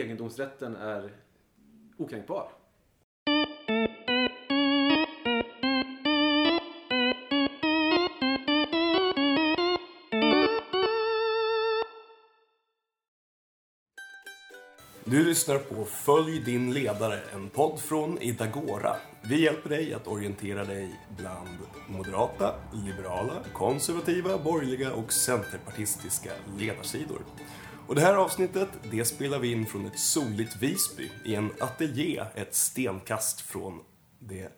egendomsrätten är okränkbar. Du lyssnar på Följ din ledare, en podd från Idagora. Vi hjälper dig att orientera dig bland moderata, liberala, konservativa, borgerliga och centerpartistiska ledarsidor. Och det här avsnittet, det spelar vi in från ett soligt Visby i en ateljé ett stenkast från det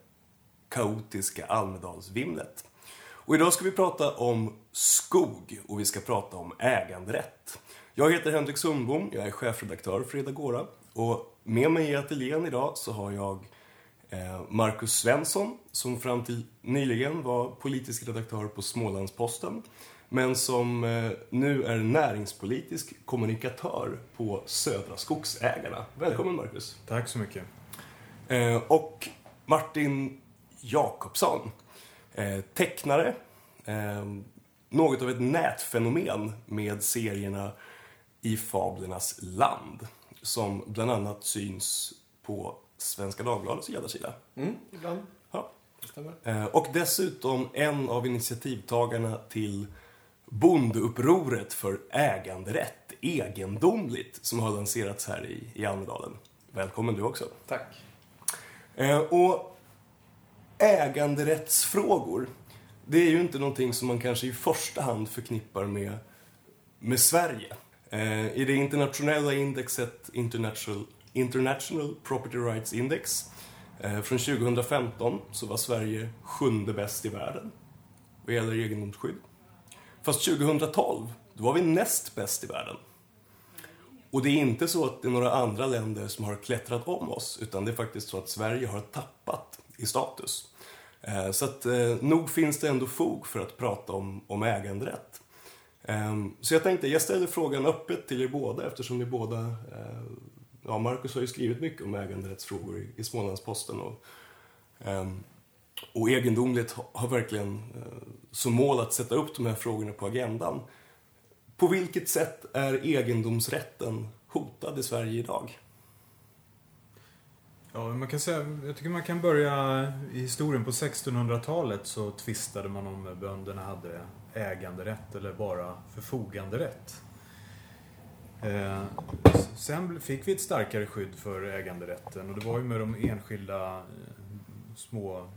kaotiska Almedalsvimlet. Och idag ska vi prata om skog och vi ska prata om äganderätt. Jag heter Henrik Sundbom, jag är chefredaktör för Edagora och med mig i ateljén idag så har jag eh, Marcus Svensson som fram till nyligen var politisk redaktör på Smålandsposten men som eh, nu är näringspolitisk kommunikatör på Södra Skogsägarna. Välkommen Marcus! Tack så mycket! Eh, och Martin Jakobsson, tecknare, något av ett nätfenomen med serierna i Fablernas land. Som bland annat syns på Svenska Dagbladets ledarsida. Mm, ibland. Ja. Eh, och dessutom en av initiativtagarna till bondeupproret för äganderätt, egendomligt, som har lanserats här i, i Almedalen. Välkommen du också. Tack. Eh, och äganderättsfrågor, det är ju inte någonting som man kanske i första hand förknippar med, med Sverige. Eh, I det internationella indexet International, International Property Rights Index eh, från 2015 så var Sverige sjunde bäst i världen vad gäller egendomsskydd. Fast 2012, då var vi näst bäst i världen. Och det är inte så att det är några andra länder som har klättrat om oss, utan det är faktiskt så att Sverige har tappat i status. Eh, så att eh, nog finns det ändå fog för att prata om, om äganderätt. Ehm, så jag tänkte, jag ställer frågan öppet till er båda eftersom ni båda, eh, ja Marcus har ju skrivit mycket om äganderättsfrågor i, Smålandsposten och, ehm, och egendomligt har verkligen eh, som mål att sätta upp de här frågorna på agendan. På vilket sätt är egendomsrätten hotad i Sverige idag? Ja, man kan säga, jag tycker man kan börja i historien. På 1600-talet så tvistade man om bönderna hade äganderätt eller bara förfoganderätt. Eh, sen fick vi ett starkare skydd för äganderätten och det var ju med de enskilda eh, små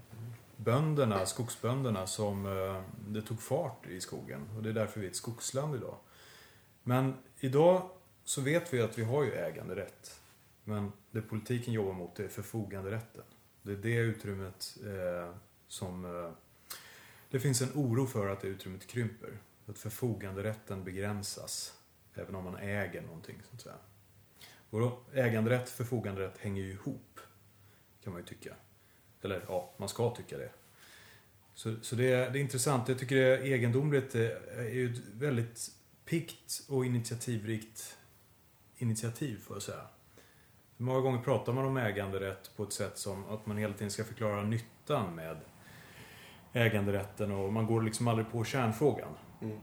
bönderna, skogsbönderna, som eh, det tog fart i skogen. Och det är därför vi är ett skogsland idag. Men idag så vet vi att vi har ju äganderätt. Men det politiken jobbar mot är förfoganderätten. Det är det utrymmet eh, som eh, det finns en oro för att det utrymmet krymper. Att förfoganderätten begränsas. Även om man äger någonting, så att säga. Och då, äganderätt, förfoganderätt hänger ju ihop. Kan man ju tycka. Eller ja, man ska tycka det. Så, så det, är, det är intressant. Jag tycker det är egendomligt. Det är ju ett väldigt pikt och initiativrikt initiativ, får jag säga. Många gånger pratar man om äganderätt på ett sätt som att man hela tiden ska förklara nyttan med äganderätten och man går liksom aldrig på kärnfrågan. Mm.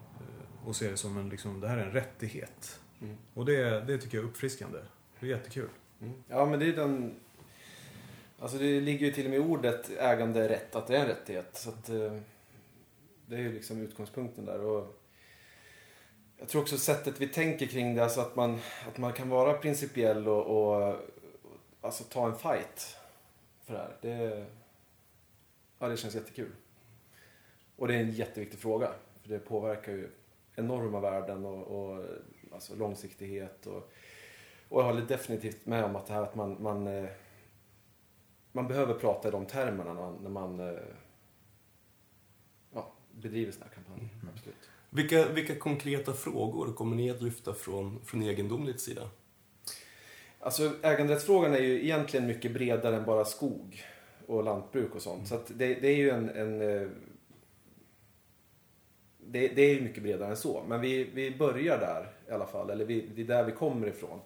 Och ser det som en, liksom, det här är en rättighet. Mm. Och det, det tycker jag är uppfriskande. Det är jättekul. Mm. Ja, men det är den... Alltså det ligger ju till och med i ordet äganderätt, att det är en rättighet. Så att, eh, det är ju liksom utgångspunkten där. Och jag tror också sättet vi tänker kring det, alltså att man, att man kan vara principiell och, och alltså ta en fight för det här. Det, ja, det känns jättekul. Och det är en jätteviktig fråga. För det påverkar ju enorma värden och, och alltså långsiktighet. Och, och jag håller definitivt med om att det här att man, man, eh, man behöver prata i de termerna när man, när man eh, ja, bedriver här kampanjer. Mm. Absolut. Vilka, vilka konkreta frågor kommer ni att lyfta från, från egendomligt sida? Alltså äganderättsfrågan är ju egentligen mycket bredare än bara skog och lantbruk och sånt. Mm. Så det, det, är ju en, en eh, det, det, är ju mycket bredare än så. Men vi, vi börjar där i alla fall. Eller vi, det är där vi kommer ifrån.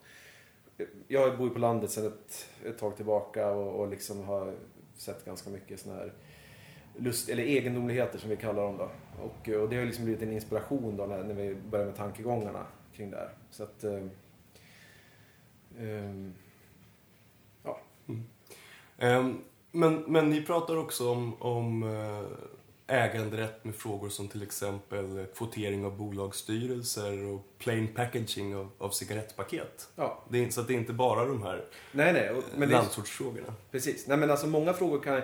Jag bor ju på landet sedan ett, ett tag tillbaka och, och liksom har sett ganska mycket sådana här lust, eller egendomligheter som vi kallar dem då. Och, och det har liksom blivit en inspiration då när, när vi börjar med tankegångarna kring det här. Så att, eh, ehm, mm. um, Men, men ni pratar också om, om eh, äganderätt med frågor som till exempel kvotering av bolagsstyrelser och plain packaging av, av cigarettpaket. ja. Det är, så att det är inte bara de här Nej, nej. Men det landsortsfrågorna. precis. Nej, men alltså många frågor kan...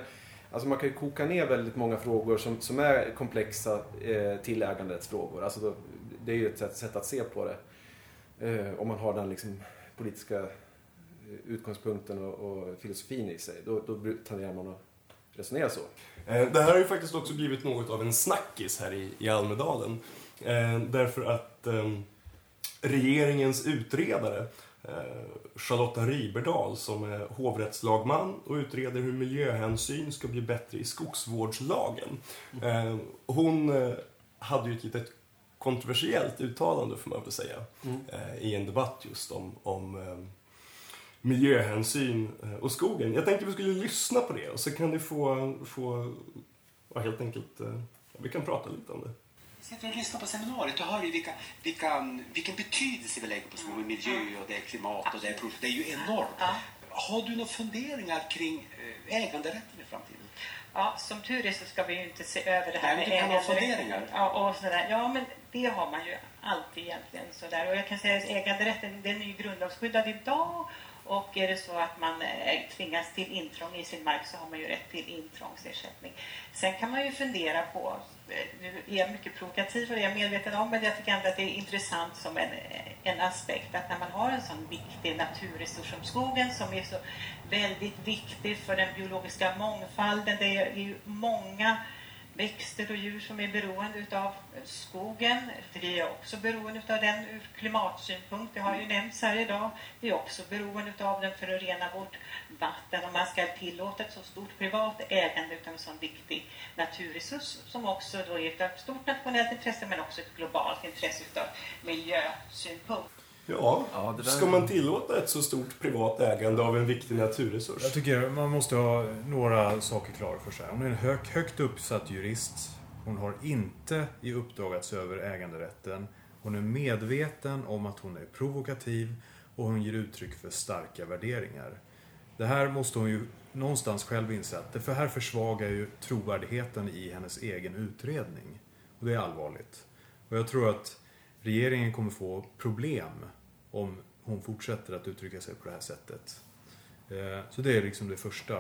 Alltså man kan ju koka ner väldigt många frågor som, som är komplexa eh, till äganderättsfrågor. Alltså då, det är ju ett sätt, sätt att se på det. Eh, om man har den liksom politiska eh, utgångspunkten och, och filosofin i sig. Då, då tenderar man att resonera så. Eh, Det här har ju faktiskt också blivit något av en snackis här i, i Almedalen. Eh, därför att eh, regeringens utredare, eh, Charlotta Riberdal, som är hovrättslagman och utreder hur miljöhänsyn ska bli bättre i skogsvårdslagen. Hon hade ju ett litet kontroversiellt uttalande, får man väl säga, eh, i en debatt just om, om eh, miljöhänsyn eh, och skogen. Jag tänkte vi skulle lyssna på det och så kan du få, få ja, helt enkelt, eh, vi kan prata lite om det. Sitter och lyssnar på seminariet och hör ju vilka, vilka, vilken betydelse vi lägger på skogen, miljö och det är klimat och det är. Det är ju enormt. Har du några funderingar kring eh, äganderätten i framtiden? Ja, som tur är så ska vi ju inte se över det här Nej, men du kan ha äganderätt. funderingar. Ja, och sådär. ja, men det har man ju alltid egentligen. Sådär. Och jag kan säga att äganderätten den är ju grundlagsskyddad idag. Och är det så att man eh, tvingas till intrång i sin mark så har man ju rätt till intrångsersättning. Sen kan man ju fundera på, eh, nu är jag mycket provokativ och det är jag medveten om, men jag tycker ändå att det är intressant som en, eh, en aspekt att när man har en sån viktig naturresurs som skogen som är så väldigt viktig för den biologiska mångfalden. Det är ju många växter och djur som är beroende av skogen. Vi är också beroende av den ur klimatsynpunkt. Det har ju nämnts här idag. Vi är också beroende av den för att rena vårt vatten. Om man ska tillåta ett så stort privat ägande av en sån viktig naturresurs som också då är ett stort nationellt intresse men också ett globalt intresse utav miljösynpunkt. Ja, Ja, där- ska man tillåta ett så stort privat ägande av en viktig naturresurs? Jag tycker man måste ha några saker klara för sig. Hon är en hög, högt uppsatt jurist. Hon har inte i uppdrag att se över äganderätten. Hon är medveten om att hon är provokativ och hon ger uttryck för starka värderingar. Det här måste hon ju någonstans själv inse att det för här försvagar ju trovärdigheten i hennes egen utredning. Och det är allvarligt. Och jag tror att regeringen kommer få problem om hon fortsätter att uttrycka sig på det här sättet. Eh, Så det är liksom det första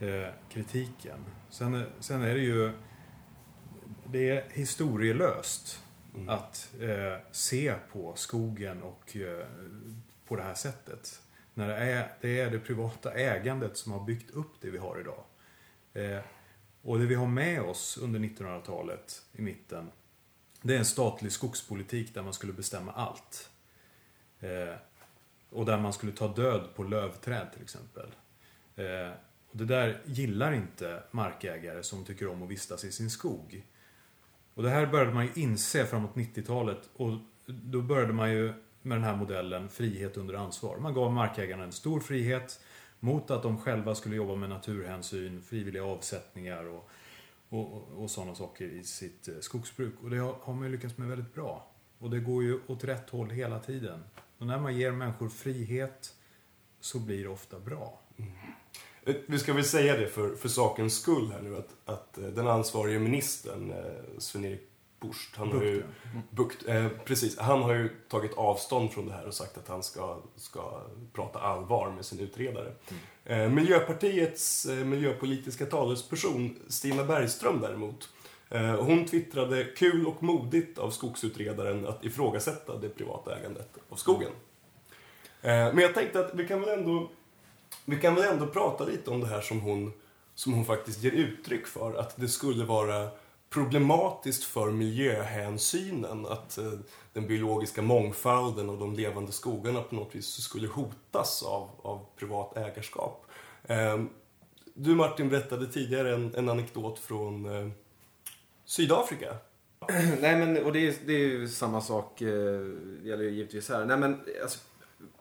eh, kritiken. Sen, är- sen är det ju det är historielöst Mm. att eh, se på skogen och på det här sättet. När det är, det är det privata ägandet som har byggt upp det vi har idag. Och det vi har med oss under 1900-talet i mitten, det är en statlig skogspolitik där man skulle bestämma allt. Eh, och där man skulle ta död på lövträd till exempel. Eh, och det där gillar inte markägare som tycker om att vistas i sin skog. Och det här började man ju inse framåt 90-talet och då började man ju med den här modellen frihet under ansvar. Man gav markägarna en stor frihet mot att de själva skulle jobba med naturhänsyn, frivilliga avsättningar och, och, och, och sådana saker i sitt eh, skogsbruk. Och det har, har man ju lyckats med väldigt bra. Och det går ju åt rätt håll hela tiden. Och när man ger människor frihet så blir det ofta bra. Mm. Eh, vi ska väl säga det för, för sakens skull här nu att, att eh, den ansvarige ministern, Sven-Erik Bucht, han har ju, Bucht, eh, precis, han har ju tagit avstånd från det här och sagt att han ska, ska prata allvar med sin utredare. Eh, Miljöpartiets eh, miljöpolitiska talesperson Stina Bergström däremot, eh, hon twittrade kul och modigt av skogsutredaren att ifrågasätta det privata ägandet av skogen. Eh, men jag tänkte att vi kan väl ändå vi kan väl ändå prata lite om det här som hon, som hon faktiskt ger uttryck för. Att det skulle vara problematiskt för miljöhänsynen. Att eh, den biologiska mångfalden och de levande skogarna på något vis skulle hotas av, av privat ägarskap. Eh, du Martin berättade tidigare en, en anekdot från eh, Sydafrika. Nej, men och det är, det är ju samma sak. eh, Det gäller ju givetvis här. Nej, men alltså,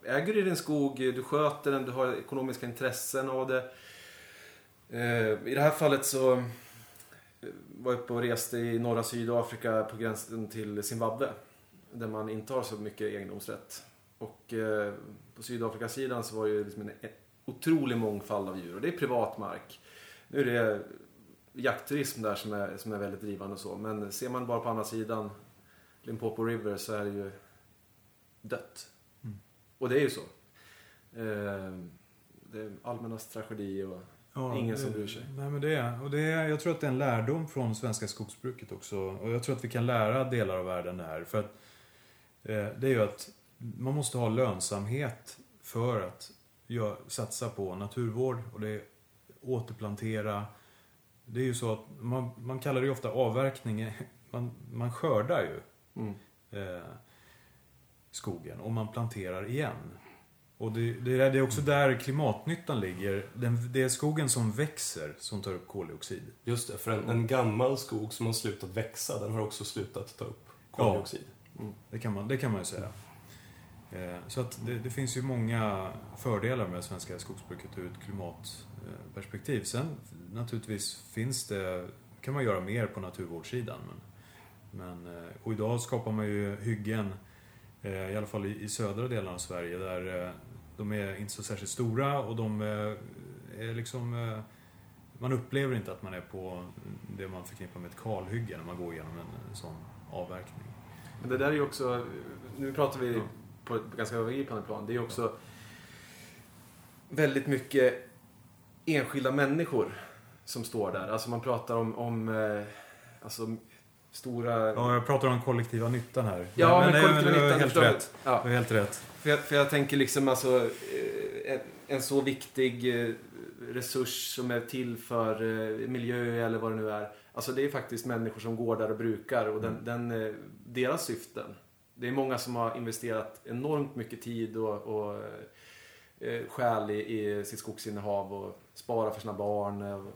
äger du din skog, du sköter den, du har ekonomiska intressen av det. Eh, I det här fallet så var uppe och reste i norra Sydafrika på gränsen till Zimbabwe. Där man inte har så mycket egendomsrätt. Och eh, på Sydafrikasidan så var det ju liksom en en otrolig mångfald av djur. Och det är privat mark. Nu är det jaktturism där som är, som är väldigt drivande och så. Men ser man bara på andra sidan Limpopo River så är det ju dött. Mm. Och det är ju så. Eh, det är allmännas tragedi och Ja, ingen det- som bryr sig. Nej, men det är, och det är, jag tror att det är en lärdom från svenska skogsbruket också. Och jag tror att vi kan lära delar av världen det här. För att, eh, det är ju att man måste ha lönsamhet för att gör, satsa på naturvård och det är återplantera. Det är ju så att man, man kallar det ju ofta avverkning. Man, man skördar ju Mm. eh, skogen och man planterar igen. Och det, det, är, det är också där klimatnyttan ligger. Den, det är skogen som växer som tar upp koldioxid. Just det, för en, en gammal skog som har slutat växa, den har också slutat ta upp koldioxid. Det kan man, det kan man ju säga. Eh, så att det, det finns ju många fördelar med det svenska skogsbruket ur ett klimatperspektiv. Sen naturligtvis finns det, kan man göra mer på naturvårdssidan. Men, men, eh, och idag skapar man ju hyggen, eh, i alla fall i, i södra delarna av Sverige, där de är inte så särskilt stora och de eh, är liksom eh, man upplever inte att man är på det man förknippar med ett kalhygge när man går igenom en, sån avverkning. Men det där är ju också, nu pratar vi Ja. på ett ganska övergripande plan, det är ju också väldigt mycket enskilda människor som står där. Alltså man pratar om, om eh, alltså, stora... Ja, jag pratar om kollektiva nyttan här. Ja, men, nej, kollektiva du har nyttan, helt förstår rätt. Ja, Du har helt rätt. för, jag, för jag tänker liksom alltså eh, en, en så viktig eh, resurs som är till för eh, miljö eller vad det nu är. Alltså det är faktiskt människor som går där och brukar och den, den, eh, deras syften. Det är många som har investerat enormt mycket tid och, och själ i, i sitt skogsinnehav och sparar för sina barn. Och,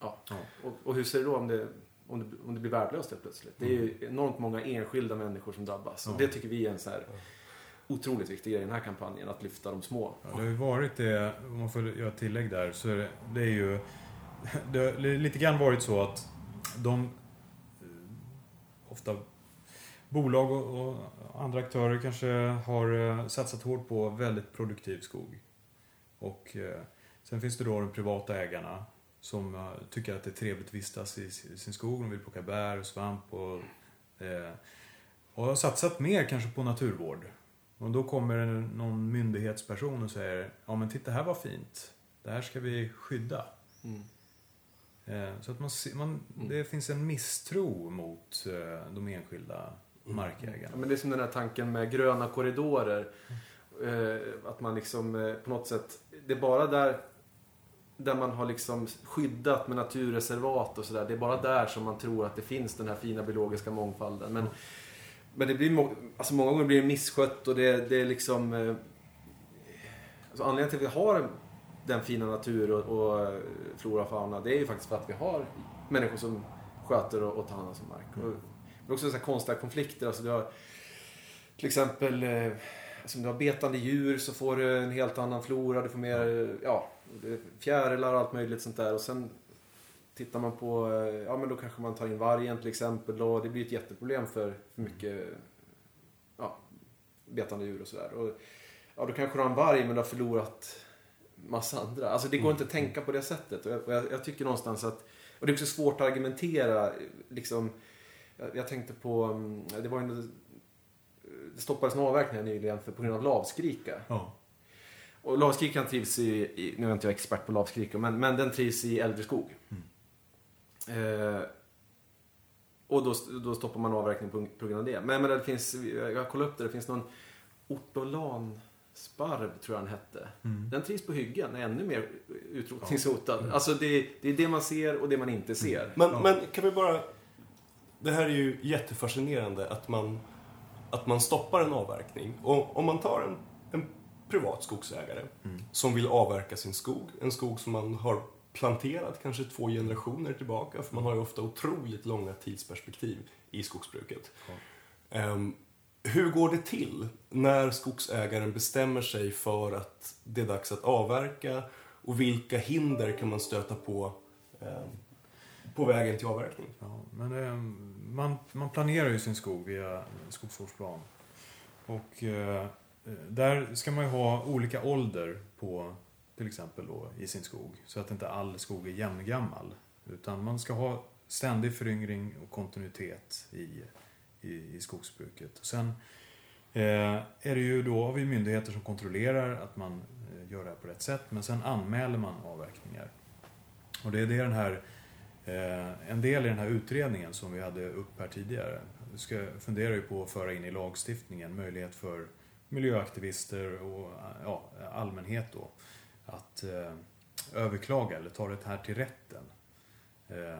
ja. Ja. och, och hur ser det då om det, om det, om det blir värdelöst helt plötsligt? Det är ju enormt många enskilda människor som drabbas. Och Mm. Det tycker vi är en så här otroligt viktig grej i den här kampanjen, att lyfta de små. Ja, det har ju varit det, om man får göra tillägg där, så är det, det är ju det har lite grann varit så att de eh, ofta bolag och, och andra aktörer kanske har eh, satsat hårt på väldigt produktiv skog. Och eh, sen finns det då de privata ägarna som eh, tycker att det är trevligt att vistas i sin skog. De vill plocka bär och svamp och, eh, och har satsat mer kanske på naturvård. Och då kommer någon myndighetsperson och säger Ja men titta här var fint. Det här ska vi skydda. Mm. Eh, Så att man, man, det finns en misstro mot eh, de enskilda Ja, markägarna. men det är som den här tanken med gröna korridorer. Eh, att man liksom på något sätt, det är bara där där man har liksom skyddat med naturreservat och sådär. Det är bara där som man tror att det finns den här fina biologiska mångfalden. Men, men det blir må- alltså många gånger blir det misskött och det, det är liksom... Eh, alltså anledningen till att vi har den fina natur och, och eh, flora och fauna, det är ju faktiskt för att vi har människor som sköter och, och tar hand om sin mark. Och, det är också så här konstiga konflikter. Alltså du har till exempel eh, alltså om du har betande djur så får du en helt annan flora. Du får mer ja, fjärilar och allt möjligt sånt där. Och sen tittar man på, eh, ja men då kanske man tar in vargen till exempel. Och det blir ett jätteproblem för, för mycket ja, betande djur och sådär. Ja, då kanske du har en varg men du har förlorat massa andra. Alltså det går inte att tänka på det sättet. Och jag, och jag, jag tycker någonstans att, och det är också svårt att argumentera liksom jag, jag tänkte på, mm, det var ju en, det stoppades en avverkning här nyligen för, på grund av lavskrika. Ja. Och lavskrikan trivs i, i, nu är inte jag expert på lavskrika, men, men den trivs i äldre skog. Eh, och då, då stoppar man avverkning på, på grund av det. Men, men det finns, jag kollade upp det, det finns någon ortolansparv tror jag den hette. Mm. Den trivs på hyggen, är ännu mer utrotningshotad. Alltså det, det är det man ser och det man inte ser. Men, Ja. men kan vi bara... Det här är ju jättefascinerande att man, att man stoppar en avverkning. Och om man tar en, en privat skogsägare som vill avverka sin skog, en skog som man har planterat kanske två generationer tillbaka, för man har ju ofta otroligt långa tidsperspektiv i skogsbruket. Ehm, hur går det till när skogsägaren bestämmer sig för att det är dags att avverka och vilka hinder kan man stöta på ehm, på vägen till avverkning? Ja, men ehm, man, man planerar ju sin skog via skogsvårdsplan. Och eh, där ska man ju ha olika ålder på till exempel då, i sin skog. Så att inte all skog är jämngammal. Utan man ska ha ständig föryngring och kontinuitet i, i, i skogsbruket. Och sen eh, är det ju då har vi myndigheter som kontrollerar att man eh, gör det här på rätt sätt. Men sen anmäler man avverkningar. Och det är det den här Eh, en del i den här utredningen som vi hade upp här tidigare. Ska fundera ju på att föra in i lagstiftningen möjlighet för miljöaktivister och eh, ja, allmänhet då att eh, överklaga eller ta det här till rätten. Eh,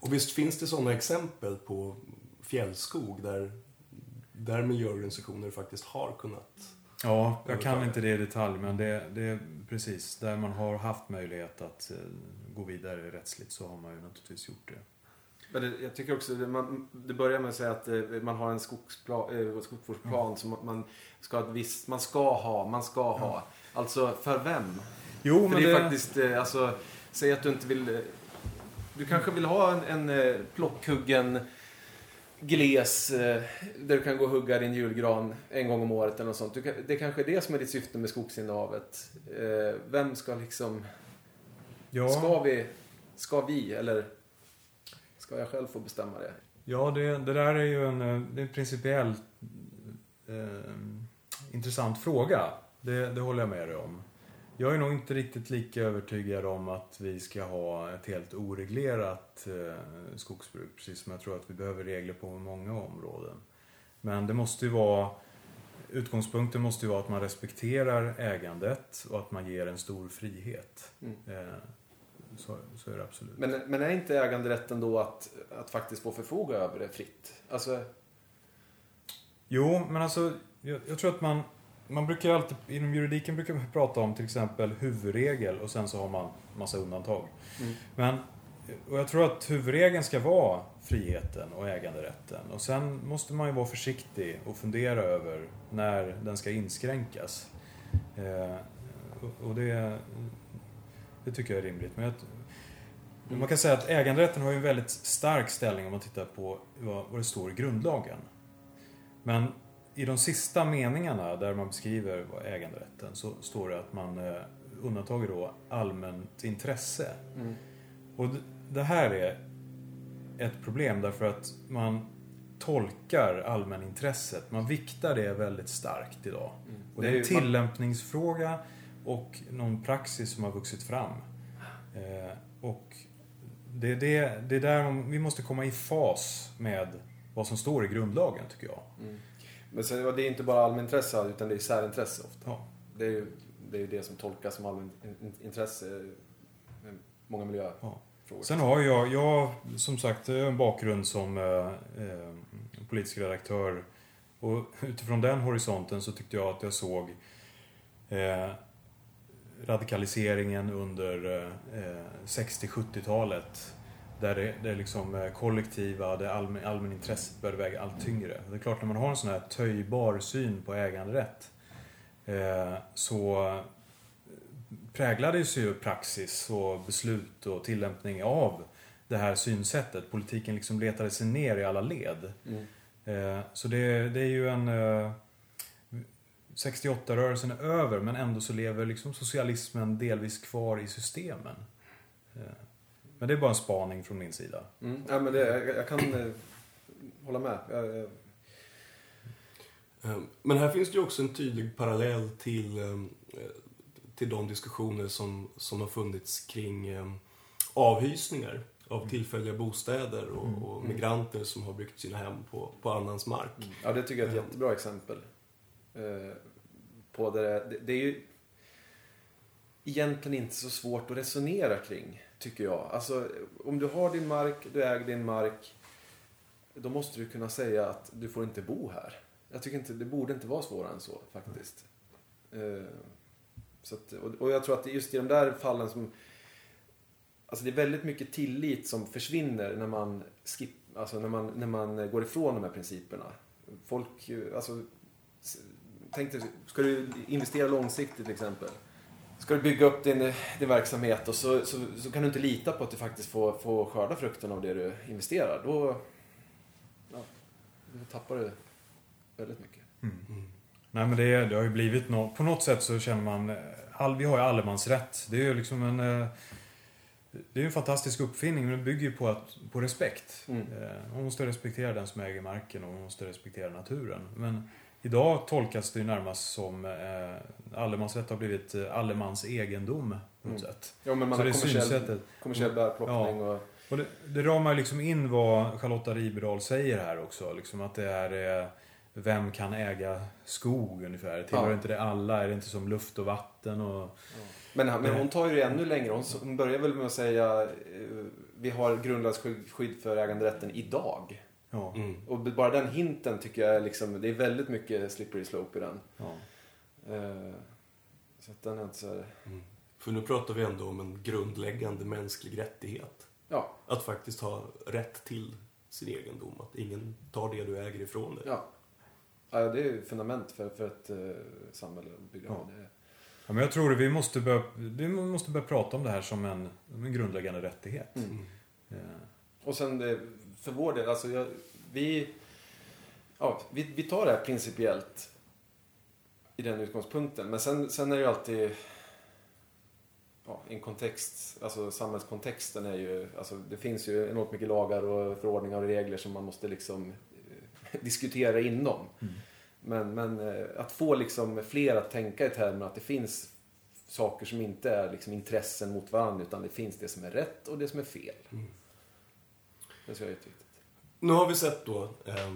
Och visst finns det sådana exempel på fjällskog där, där miljöorganisationer faktiskt har kunnat ja, jag kan inte det i detalj men det, det är precis där man har haft möjlighet att eh, gå vidare rättsligt så har man ju naturligtvis gjort det. Men jag tycker också det, man, det börjar med att säga att eh, man har en skogsplan, eh, skogsvårdsplan som man ska, ha visst, man ska ha, man ska ha. Alltså för vem? Jo, För men det är det, faktiskt, alltså, säg att du inte vill... Du kanske vill ha en, en plockhuggen gles eh, där du kan gå och hugga din julgran en gång om året eller något sånt. Kan- det kanske är det som är ditt syfte med skogsinnehavet. Eh, Vem ska liksom... ja, Ska vi, ska vi eller ska jag själv få bestämma det? Ja, det, det där är ju en, eh, det är en principiellt eh, intressant fråga. Det, det håller jag med dig om. Jag är nog inte riktigt lika övertygad om att vi ska ha ett helt oreglerat eh, skogsbruk. Precis som jag tror att vi behöver regler på många områden. Men det måste ju vara Utgångspunkten måste ju vara att man respekterar ägandet och att man ger en stor frihet. Mm. Eh, så, så är det absolut. Men, men är inte äganderätten då att, att faktiskt få förfoga över det fritt? Alltså, Jo, men alltså jag, jag tror att man, man brukar alltid, inom juridiken brukar man prata om till exempel huvudregel och sen så har man massa undantag. Mm. Men, och jag tror att huvudregeln ska vara friheten och äganderätten. Och sen måste man ju vara försiktig och fundera över när den ska inskränkas. Eh, och- och det, det tycker jag är rimligt. Men jag, man kan säga att äganderätten har ju en väldigt stark ställning om man tittar på vad, vad det står i grundlagen. Men i de sista meningarna där man beskriver äganderätten så står det att man eh, undantager då allmänt intresse. mm. Och det här är ett problem därför att man tolkar allmänintresset, man viktar det väldigt starkt idag. Och det är en Mm. tillämpningsfråga och någon praxis som har vuxit fram. Eh, och det är, det, det är där vi måste komma i fas med vad som står i grundlagen tycker jag. Men så, det är inte bara allmänintresse utan det är särintresse ofta. Ja. Det är ju det, är det som tolkas som allmänintresse med många miljöfrågor. Ja. Sen har jag, jag som sagt en bakgrund som eh, eh, politisk redaktör och utifrån den horisonten så tyckte jag att jag såg eh, radikaliseringen under eh, 60-70-talet där det, det liksom eh, kollektiva, det allmän, allmänintresset började väga allt tyngre. Det är klart när man har en sån här töjbar syn på äganderätt eh, så präglades ju praxis och beslut och tillämpning av det här synsättet. Politiken liksom letade sig ner i alla led. Mm. Eh, Så det, det är ju en... eh, 68-rörelsen är över men ändå så lever liksom socialismen delvis kvar i systemen. Eh, Men det är bara en spaning från min sida. Mm. Ja, men det, jag, jag kan eh, hålla med. Jag, jag, Eh, Men här finns det ju också en tydlig parallell till, eh, till de diskussioner som, som har funnits kring eh, avhysningar av tillfälliga bostäder och, och migranter som har byggt sina hem på, på annans mark. ja, det tycker jag är ett jättebra exempel. Eh, på det, det, det är ju egentligen inte så svårt att resonera kring, tycker jag. Alltså, om du har din mark, du äger din mark, då måste du kunna säga att du får inte bo här. Jag tycker inte, det borde inte vara svårare än så, faktiskt. Mm. så att, och, jag tror att just i de där fallen som... Alltså det är väldigt mycket tillit som försvinner när man, skip, alltså när man, när man går ifrån de här principerna. Folk, eh, alltså... Tänk dig, ska du investera långsiktigt till exempel. Ska du bygga upp din, din verksamhet och så, så, så kan du inte lita på att du faktiskt får, får skörda frukten av det du investerar. Då, ja, då tappar du väldigt mycket. Mm. Nej men det, det har ju blivit något, på något sätt så känner man, eh, all, vi har ju allemansrätt. Det är ju liksom en, eh, det är en fantastisk uppfinning men det bygger ju på, att, på respekt. Mm. Eh, Man måste respektera den som äger marken och man måste respektera naturen. Men idag tolkas det ju närmast som eh, allemansrätt har blivit eh, allemans egendom på något Mm. sätt. Ja, men man Så har det kommersiell, synsättet. kommersiell bärplockning och... Och det, det ramar ju liksom in vad Charlotta Riberdahl säger här också. Liksom att det är eh, vem kan äga skog ungefär? Tillhör Ja. inte det alla? Är det inte som luft och vatten? Och, Men, men Nej. hon tar ju det ännu längre. Hon, hon börjar väl med att säga eh, vi har grundlagsskydd skydd för äganderätten idag. Ja, Mm. Och bara den hinten tycker jag liksom, det är väldigt mycket slippery slope i den. ja. Eh, så att den är inte så här, Mm. För nu pratar vi ändå om en grundläggande mänsklig rättighet. ja, Att faktiskt ha rätt till sin egendom. Att ingen tar det du äger ifrån dig. ja. ja det är ju fundament för, för ett eh, samhälle att bygga Ja. Det. Ja, men jag tror att vi måste börja, vi måste börja prata om det här som en, en grundläggande rättighet. Mm. Eh, Och sen eh, för vår del, alltså jag, vi, ja, vi, vi tar det här principiellt i den utgångspunkten. Men sen, sen är det ju alltid ja, en kontext, alltså samhällskontexten är ju, alltså det finns ju enormt mycket lagar och förordningar och regler som man måste liksom eh, diskutera inom. Mm. Men, men eh, att få liksom fler att tänka i termer att det finns saker som inte är liksom intressen mot varandra utan det finns det som är rätt och det som är fel. Mm. Det tror jag är jätteviktigt. Nu har vi sett då eh,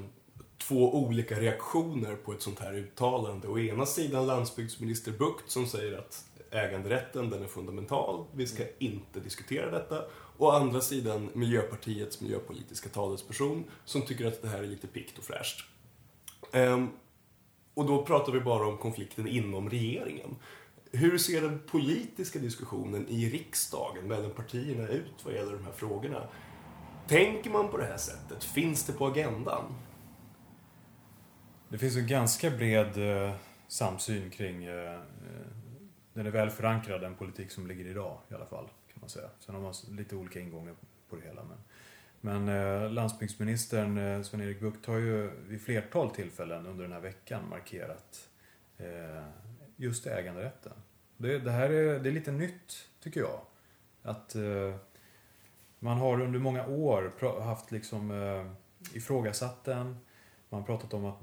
två olika reaktioner på ett sånt här uttalande. Å ena sidan landsbygdsminister Bucht som säger att äganderätten den är fundamental, vi ska inte diskutera detta. Å andra sidan Miljöpartiets miljöpolitiska talesperson som tycker att det här är lite pikt och fräscht. Ehm, och då pratar vi bara om konflikten inom regeringen. Hur ser den politiska diskussionen i riksdagen mellan partierna ut vad gäller de här frågorna? Tänker man på det här sättet? Finns det på agendan? Det finns en ganska bred eh, samsyn kring, eh, eh den är väl förankrad, den politik som ligger idag i alla fall. kan man säga. Sen har man lite olika ingångar på det hela. Men, men eh, landsbygdsministern eh, Sven-Erik Bucht har ju vid flertal tillfällen under den här veckan markerat eh, just äganderätten. Det, det här är, det är lite nytt, tycker jag. Att eh, man har under många år haft liksom eh, ifrågasatt den. Man har pratat om att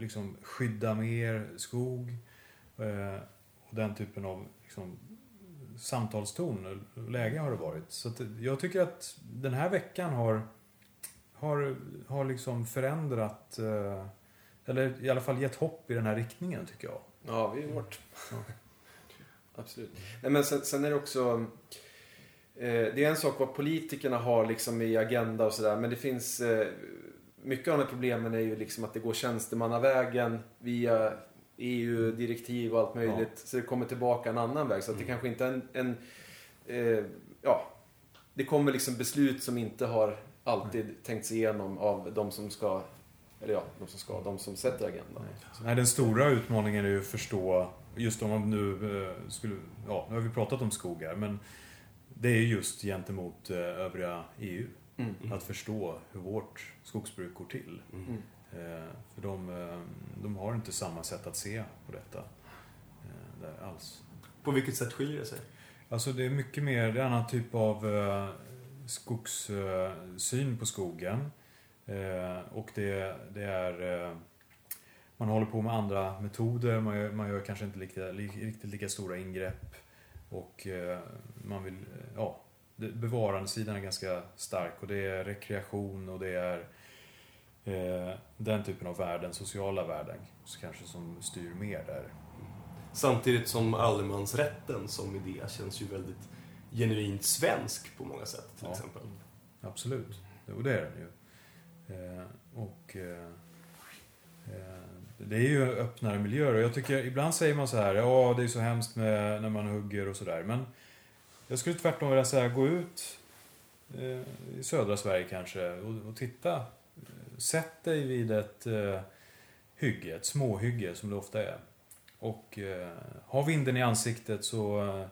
liksom skydda mer skog eh, och den typen av liksom, samtalston och läge har det varit. Så jag tycker att den här veckan har, har, har liksom förändrat eh, eller i alla fall gett hopp i den här riktningen tycker jag. Ja, vi hårt. Ja. Absolut. Nej, men sen, sen är det också... Eh, det är en sak vad politikerna har liksom i agenda och sådär. Men det finns... Eh, mycket av de här problemen är ju liksom att det går tjänstemannavägen via EU-direktiv och allt möjligt. Så det kommer tillbaka en annan väg. Så att det kanske inte är en... en eh, ja, det kommer liksom beslut som inte har alltid tänkts igenom av de som ska... Eller ja, de som ska, de som sätter agendan. Nej, den stora utmaningen är ju att förstå, just om man nu eh, skulle, ja, nu har vi pratat om skogar, men det är just gentemot eh, övriga EU. Mm. Att förstå hur vårt skogsbruk går till. Mm. Eh, För de, eh, de har inte samma sätt att se på detta där alls. På vilket sätt skiljer det sig? Alltså det är mycket mer, det är en annan typ av skogssyn på skogen. Och det, det är, man håller på med andra metoder, man gör, man gör kanske inte lika, li, riktigt lika stora ingrepp. Och eh, man vill, eh, ja, bevarandesidan är ganska stark och det är rekreation och det är eh, den typen av värden, sociala värden, kanske som styr mer där. Samtidigt som allemansrätten som idé känns ju väldigt genuint svensk på många sätt till Ja. exempel. Absolut, och det är den ju. Eh, och eh, eh, det är ju öppnare miljöer och jag tycker, ibland säger man så här, ja det är så hemskt med, när man hugger och sådär. Men jag skulle tvärtom vilja säga, gå ut eh, i södra Sverige kanske och, och titta. Sätt dig vid ett eh, hygge, ett småhygge som det ofta är. Och eh, ha vinden i ansiktet så eh,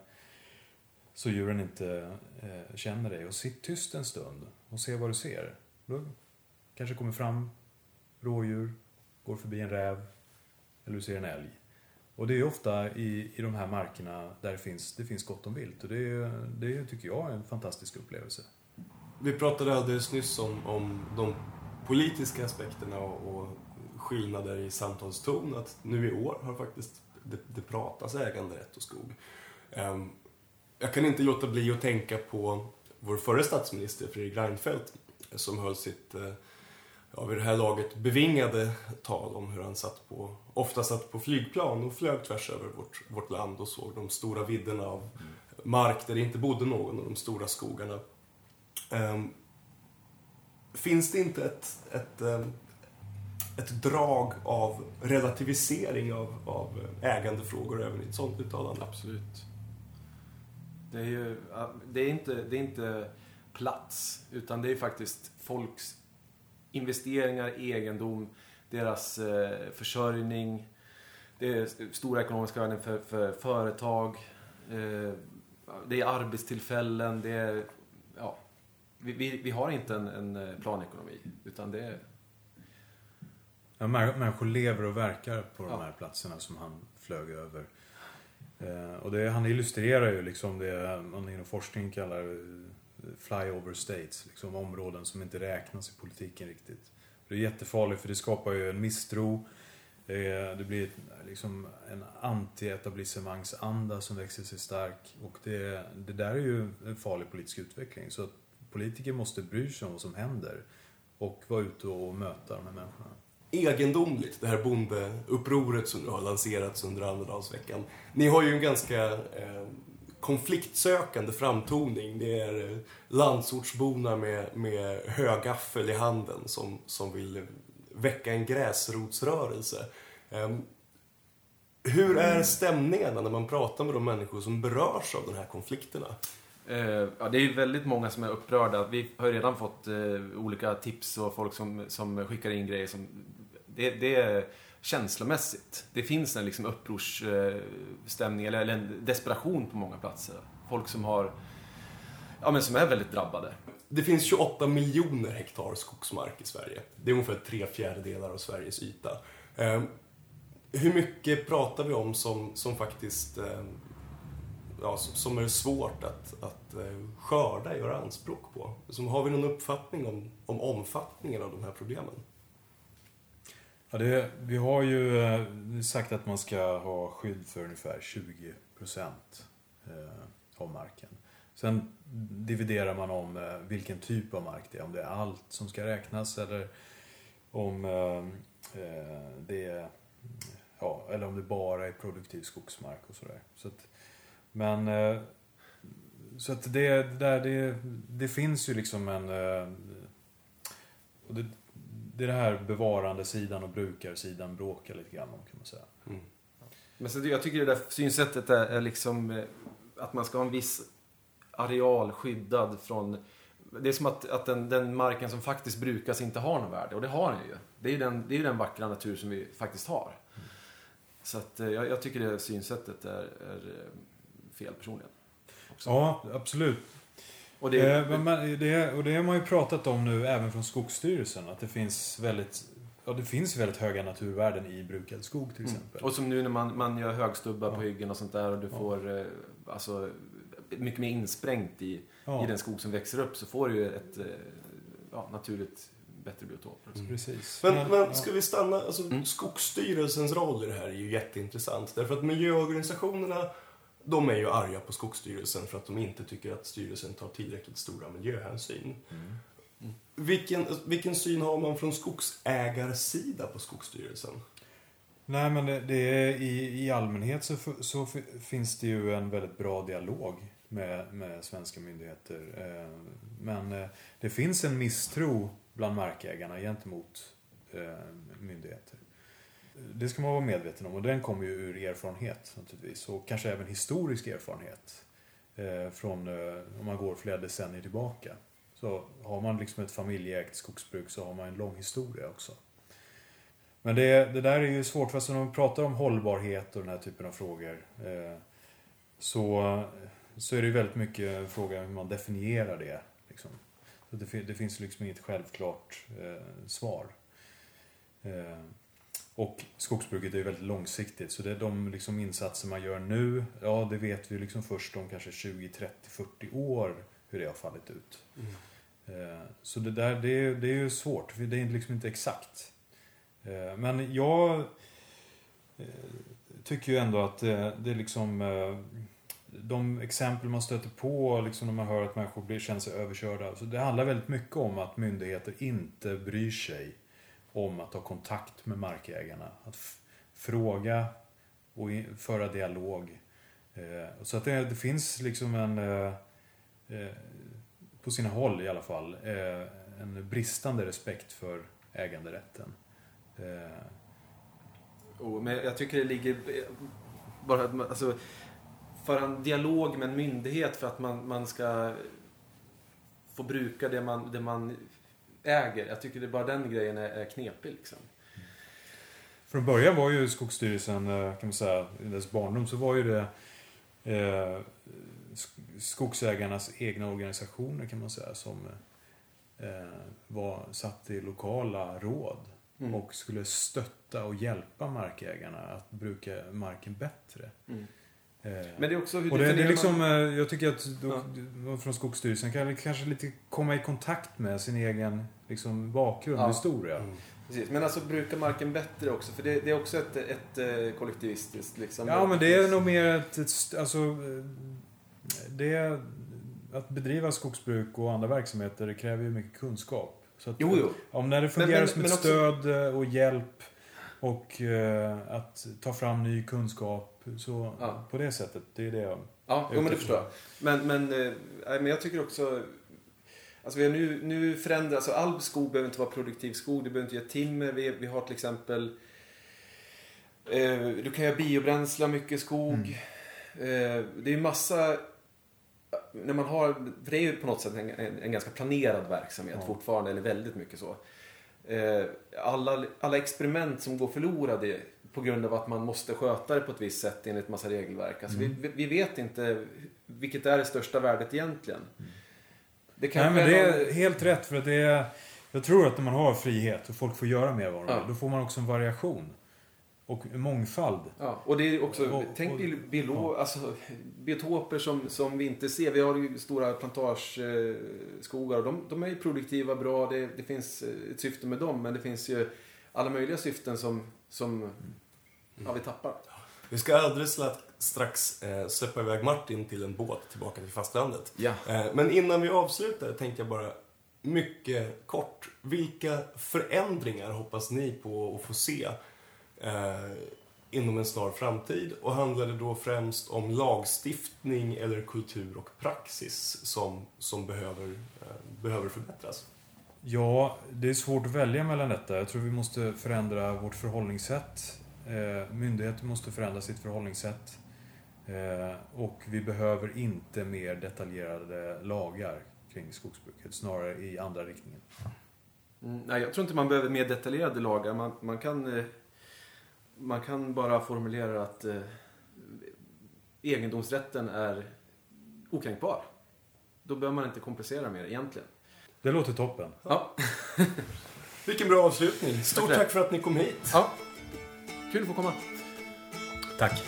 så djuren inte eh, känner dig. Och sitt tyst en stund och se vad du ser. Då kanske kommer fram rådjur, går förbi en räv eller du ser en älg. Och det är ofta i, i de här markerna där det finns, det finns gott om vilt. Och det, det tycker jag är en fantastisk upplevelse. Vi pratade alldeles nyss om, om de politiska aspekterna och, och skillnader i samtalston. Att nu i år har faktiskt det, det pratas äganderätt och skog. Um, jag kan inte låta bli att tänka på vår förre statsminister Fredrik Reinfeldt som höll sitt, eh, ja, vid det här laget bevingade tal om hur han satt på, ofta satt på flygplan och flög tvärs över vårt, vårt land och såg de stora vidderna av mark där det inte bodde någon och de stora skogarna. Um, finns det inte ett, ett, um, ett drag av relativisering av, av ägandefrågor även i ett sånt uttalande? Absolut. Det är ju det är inte, det är inte plats, utan det är faktiskt folks investeringar, egendom, deras eh, försörjning. Det är stora ekonomiska värden för, för företag. Eh, det är arbetstillfällen, det är... Ja, vi, vi, vi har inte en, en eh, planekonomi, utan det är... Ja, människor lever och verkar på de här platserna som han flög över. Eh, och det, han illustrerar ju liksom det man inom forskningen kallar eh, flyover states, liksom områden som inte räknas i politiken riktigt. Det är jättefarligt för det skapar ju en misstro. Eh, det blir liksom en anti-etablissemangsanda som växer sig stark. Och det, det där är ju en farlig politisk utveckling. Så att politiker måste bry sig om vad som händer och vara ute och möta de här människorna egendomligt, det här bondeupproret som nu har lanserats under Almedalsveckan. Ni har ju en ganska eh, konfliktsökande framtoning. Det är eh, landsortsborna med, med högaffel i handen som, som vill väcka en gräsrotsrörelse. Eh, hur är stämningarna när man pratar med de människor som berörs av de här konflikterna? Eh, ja, det är väldigt många som är upprörda. Vi har redan fått eh, olika tips och folk som, som skickar in grejer som det, det är känslomässigt. Det finns en liksom upprorsstämning eller, eller en desperation på många platser. Folk som har Ja, men som är väldigt drabbade. Det finns 28 miljoner hektar skogsmark i Sverige. Det är ungefär tre fjärdedelar av Sveriges yta. Eh, hur mycket pratar vi om som, som faktiskt eh, ja, som är svårt att, att ehm, skörda, göra anspråk på? Som, har vi någon uppfattning om, om omfattningen av de här problemen? Ja, det, vi har ju eh, sagt att man ska ha skydd för ungefär 20 procent eh, av marken. Sen dividerar man om eh, vilken typ av mark det är. Om det är allt som ska räknas eller om det är ja, eller om det bara är produktiv skogsmark och sådär. Så att, men så att det, där, det, det finns ju liksom en... Och det, det är det här bevarandesidan och brukarsidan bråkar lite grann om kan man säga. Mm. Men så jag tycker det där synsättet är, är liksom eh, att man ska ha en viss areal skyddad från det är som att, att den, den, marken som faktiskt brukas inte har något värde. Och det har den ju. Det är ju den, det är den vackra natur som vi faktiskt har. Mm. Så att, eh, jag, jag, tycker det synsättet är, är eh, fel personligen. Också. Ja, absolut. Och det, eh, men det, och det har man ju pratat om nu även från Skogsstyrelsen. Att det finns väldigt Ja, det finns väldigt höga naturvärden i brukad skog till mm. exempel. Mm. Och som nu när man, man gör högstubbar ja. på hyggen och sånt där och du ja. får eh, alltså, mycket mer insprängt i, ja. i den skog som växer upp så får du ett eh, ja, naturligt bättre biotop. Mm. Precis. Men, men ska vi stanna, alltså mm. Skogsstyrelsens roll i det här är ju jätteintressant. Därför att miljöorganisationerna de är ju arga på Skogsstyrelsen för att de inte tycker att styrelsen tar tillräckligt stora miljöhänsyn. Mm. Vilken, vilken syn har man från skogsägarsida på Skogsstyrelsen? Nej men det, det är, i, i allmänhet så, så finns det ju en väldigt bra dialog med, med svenska myndigheter. Eh, men eh, det finns en misstro bland markägarna gentemot eh, myndigheter. Det ska man vara medveten om och den kommer ju ur erfarenhet naturligtvis och kanske även historisk erfarenhet. Eh, från, eh, om man går flera decennier tillbaka. Så har man liksom ett familjeägt skogsbruk så har man en lång historia också. Men det, det där är ju svårt, fast alltså när man pratar om hållbarhet och den här typen av frågor eh, så, så är det ju väldigt mycket en fråga hur man definierar det. Liksom. Så det, det finns liksom inget självklart eh, svar. Eh, och skogsbruket är ju väldigt långsiktigt. Så det är de liksom insatser man gör nu, ja det vet vi liksom först om kanske 20, 30, 40 år hur det har fallit ut. Eh, Så det där, det, är- det är ju svårt, för det är liksom inte exakt. Eh, Men jag eh, tycker ju ändå att det, det är liksom de exempel man stöter på liksom när man hör att människor blir, känner sig överkörda. Så det handlar väldigt mycket om att myndigheter inte bryr sig om att ta kontakt med markägarna. Att fråga och föra dialog. Eh, så att det, det finns liksom en, eh, eh, på sina håll i alla fall, en bristande respekt för äganderätten. Oh, men jag tycker det ligger... Bara att man, alltså, föra en dialog med en myndighet för att man, man ska få bruka det man, det man äger. Jag tycker det bara den grejen är, är knepig liksom. Från början var ju Skogsstyrelsen, eh, kan man säga, i dess barndom så var ju det eh, sk- skogsägarnas egna organisationer kan man säga som eh, var satt i lokala råd Mm. och skulle stötta och hjälpa markägarna att bruka marken bättre. Mm. Eh, Men det är också hur och det, det är liksom, man- eh, jag tycker att då, då från Skogsstyrelsen kan kanske lite komma i kontakt med sin egen liksom, bakgrund, Ja. historia. Mm. Precis, men alltså bruka marken bättre också, för det, det är också ett, ett, eh, kollektivistiskt liksom. Ja, men det är nog mer ett, ett alltså, det är, att bedriva skogsbruk och andra verksamheter kräver ju mycket kunskap. Så att, Jo, jo. Om när det fungerar men- som men ett också- stöd och hjälp och eh, att ta fram ny kunskap. Så Ja. på det sättet, det är det jag... Ja, jo, men det förstår jag. Men, men, eh, men jag tycker också... Alltså vi har nu, nu förändrat, alltså all skog behöver inte vara produktiv skog, det behöver inte ge timmer. Vi, vi har till exempel... Eh, du kan göra biobränsle mycket skog. Eh, det är ju massa... När man har, för det är ju på något sätt en, en, en ganska planerad verksamhet Ja. fortfarande, eller väldigt mycket så. Eh, alla, alla experiment som går förlorade på grund av att man måste sköta det på ett visst sätt enligt massa regelverk. Alltså Mm. vi, vi vet inte vilket är det största värdet egentligen. Det Nej, men är det någon- är helt rätt för att det är... Jag tror att när man har frihet och folk får göra mer vad de Ja. vill, då får man också en variation. Och mångfald. Ja, och det är också, Och- tänk och- bil- biolo, alltså, biotoper som, som vi inte ser. Vi har ju stora plantageskogar och de, de är ju produktiva, bra, det, det finns eh, ett syfte med dem. Men det finns ju alla möjliga syften som, som ja, vi tappar. Vi ska alldeles strax eh, släppa iväg Martin till en båt tillbaka till fastlandet. Ja. Eh, men innan vi avslutar tänkte jag bara mycket kort. Vilka förändringar hoppas ni på att få se eh, inom en snar framtid? Och handlar det då främst om lagstiftning eller kultur och praxis som, som behöver, eh, behöver förbättras? Ja, det är svårt att välja mellan detta. Jag tror vi måste förändra vårt förhållningssätt. Eh, myndigheter måste förändra sitt förhållningssätt. Eh, och vi behöver inte mer detaljerade lagar kring skogsbruket, snarare i andra riktningen. Mm, nej, jag tror inte man behöver mer detaljerade lagar. Man, man, kan, eh, man kan bara formulera att eh, egendomsrätten är okränkbar. Då behöver man inte komplicera mer egentligen. Det låter toppen. Ja, Vilken bra avslutning. Stort Tack för tack för att ni kom hit. ja. kul att få komma. Tack.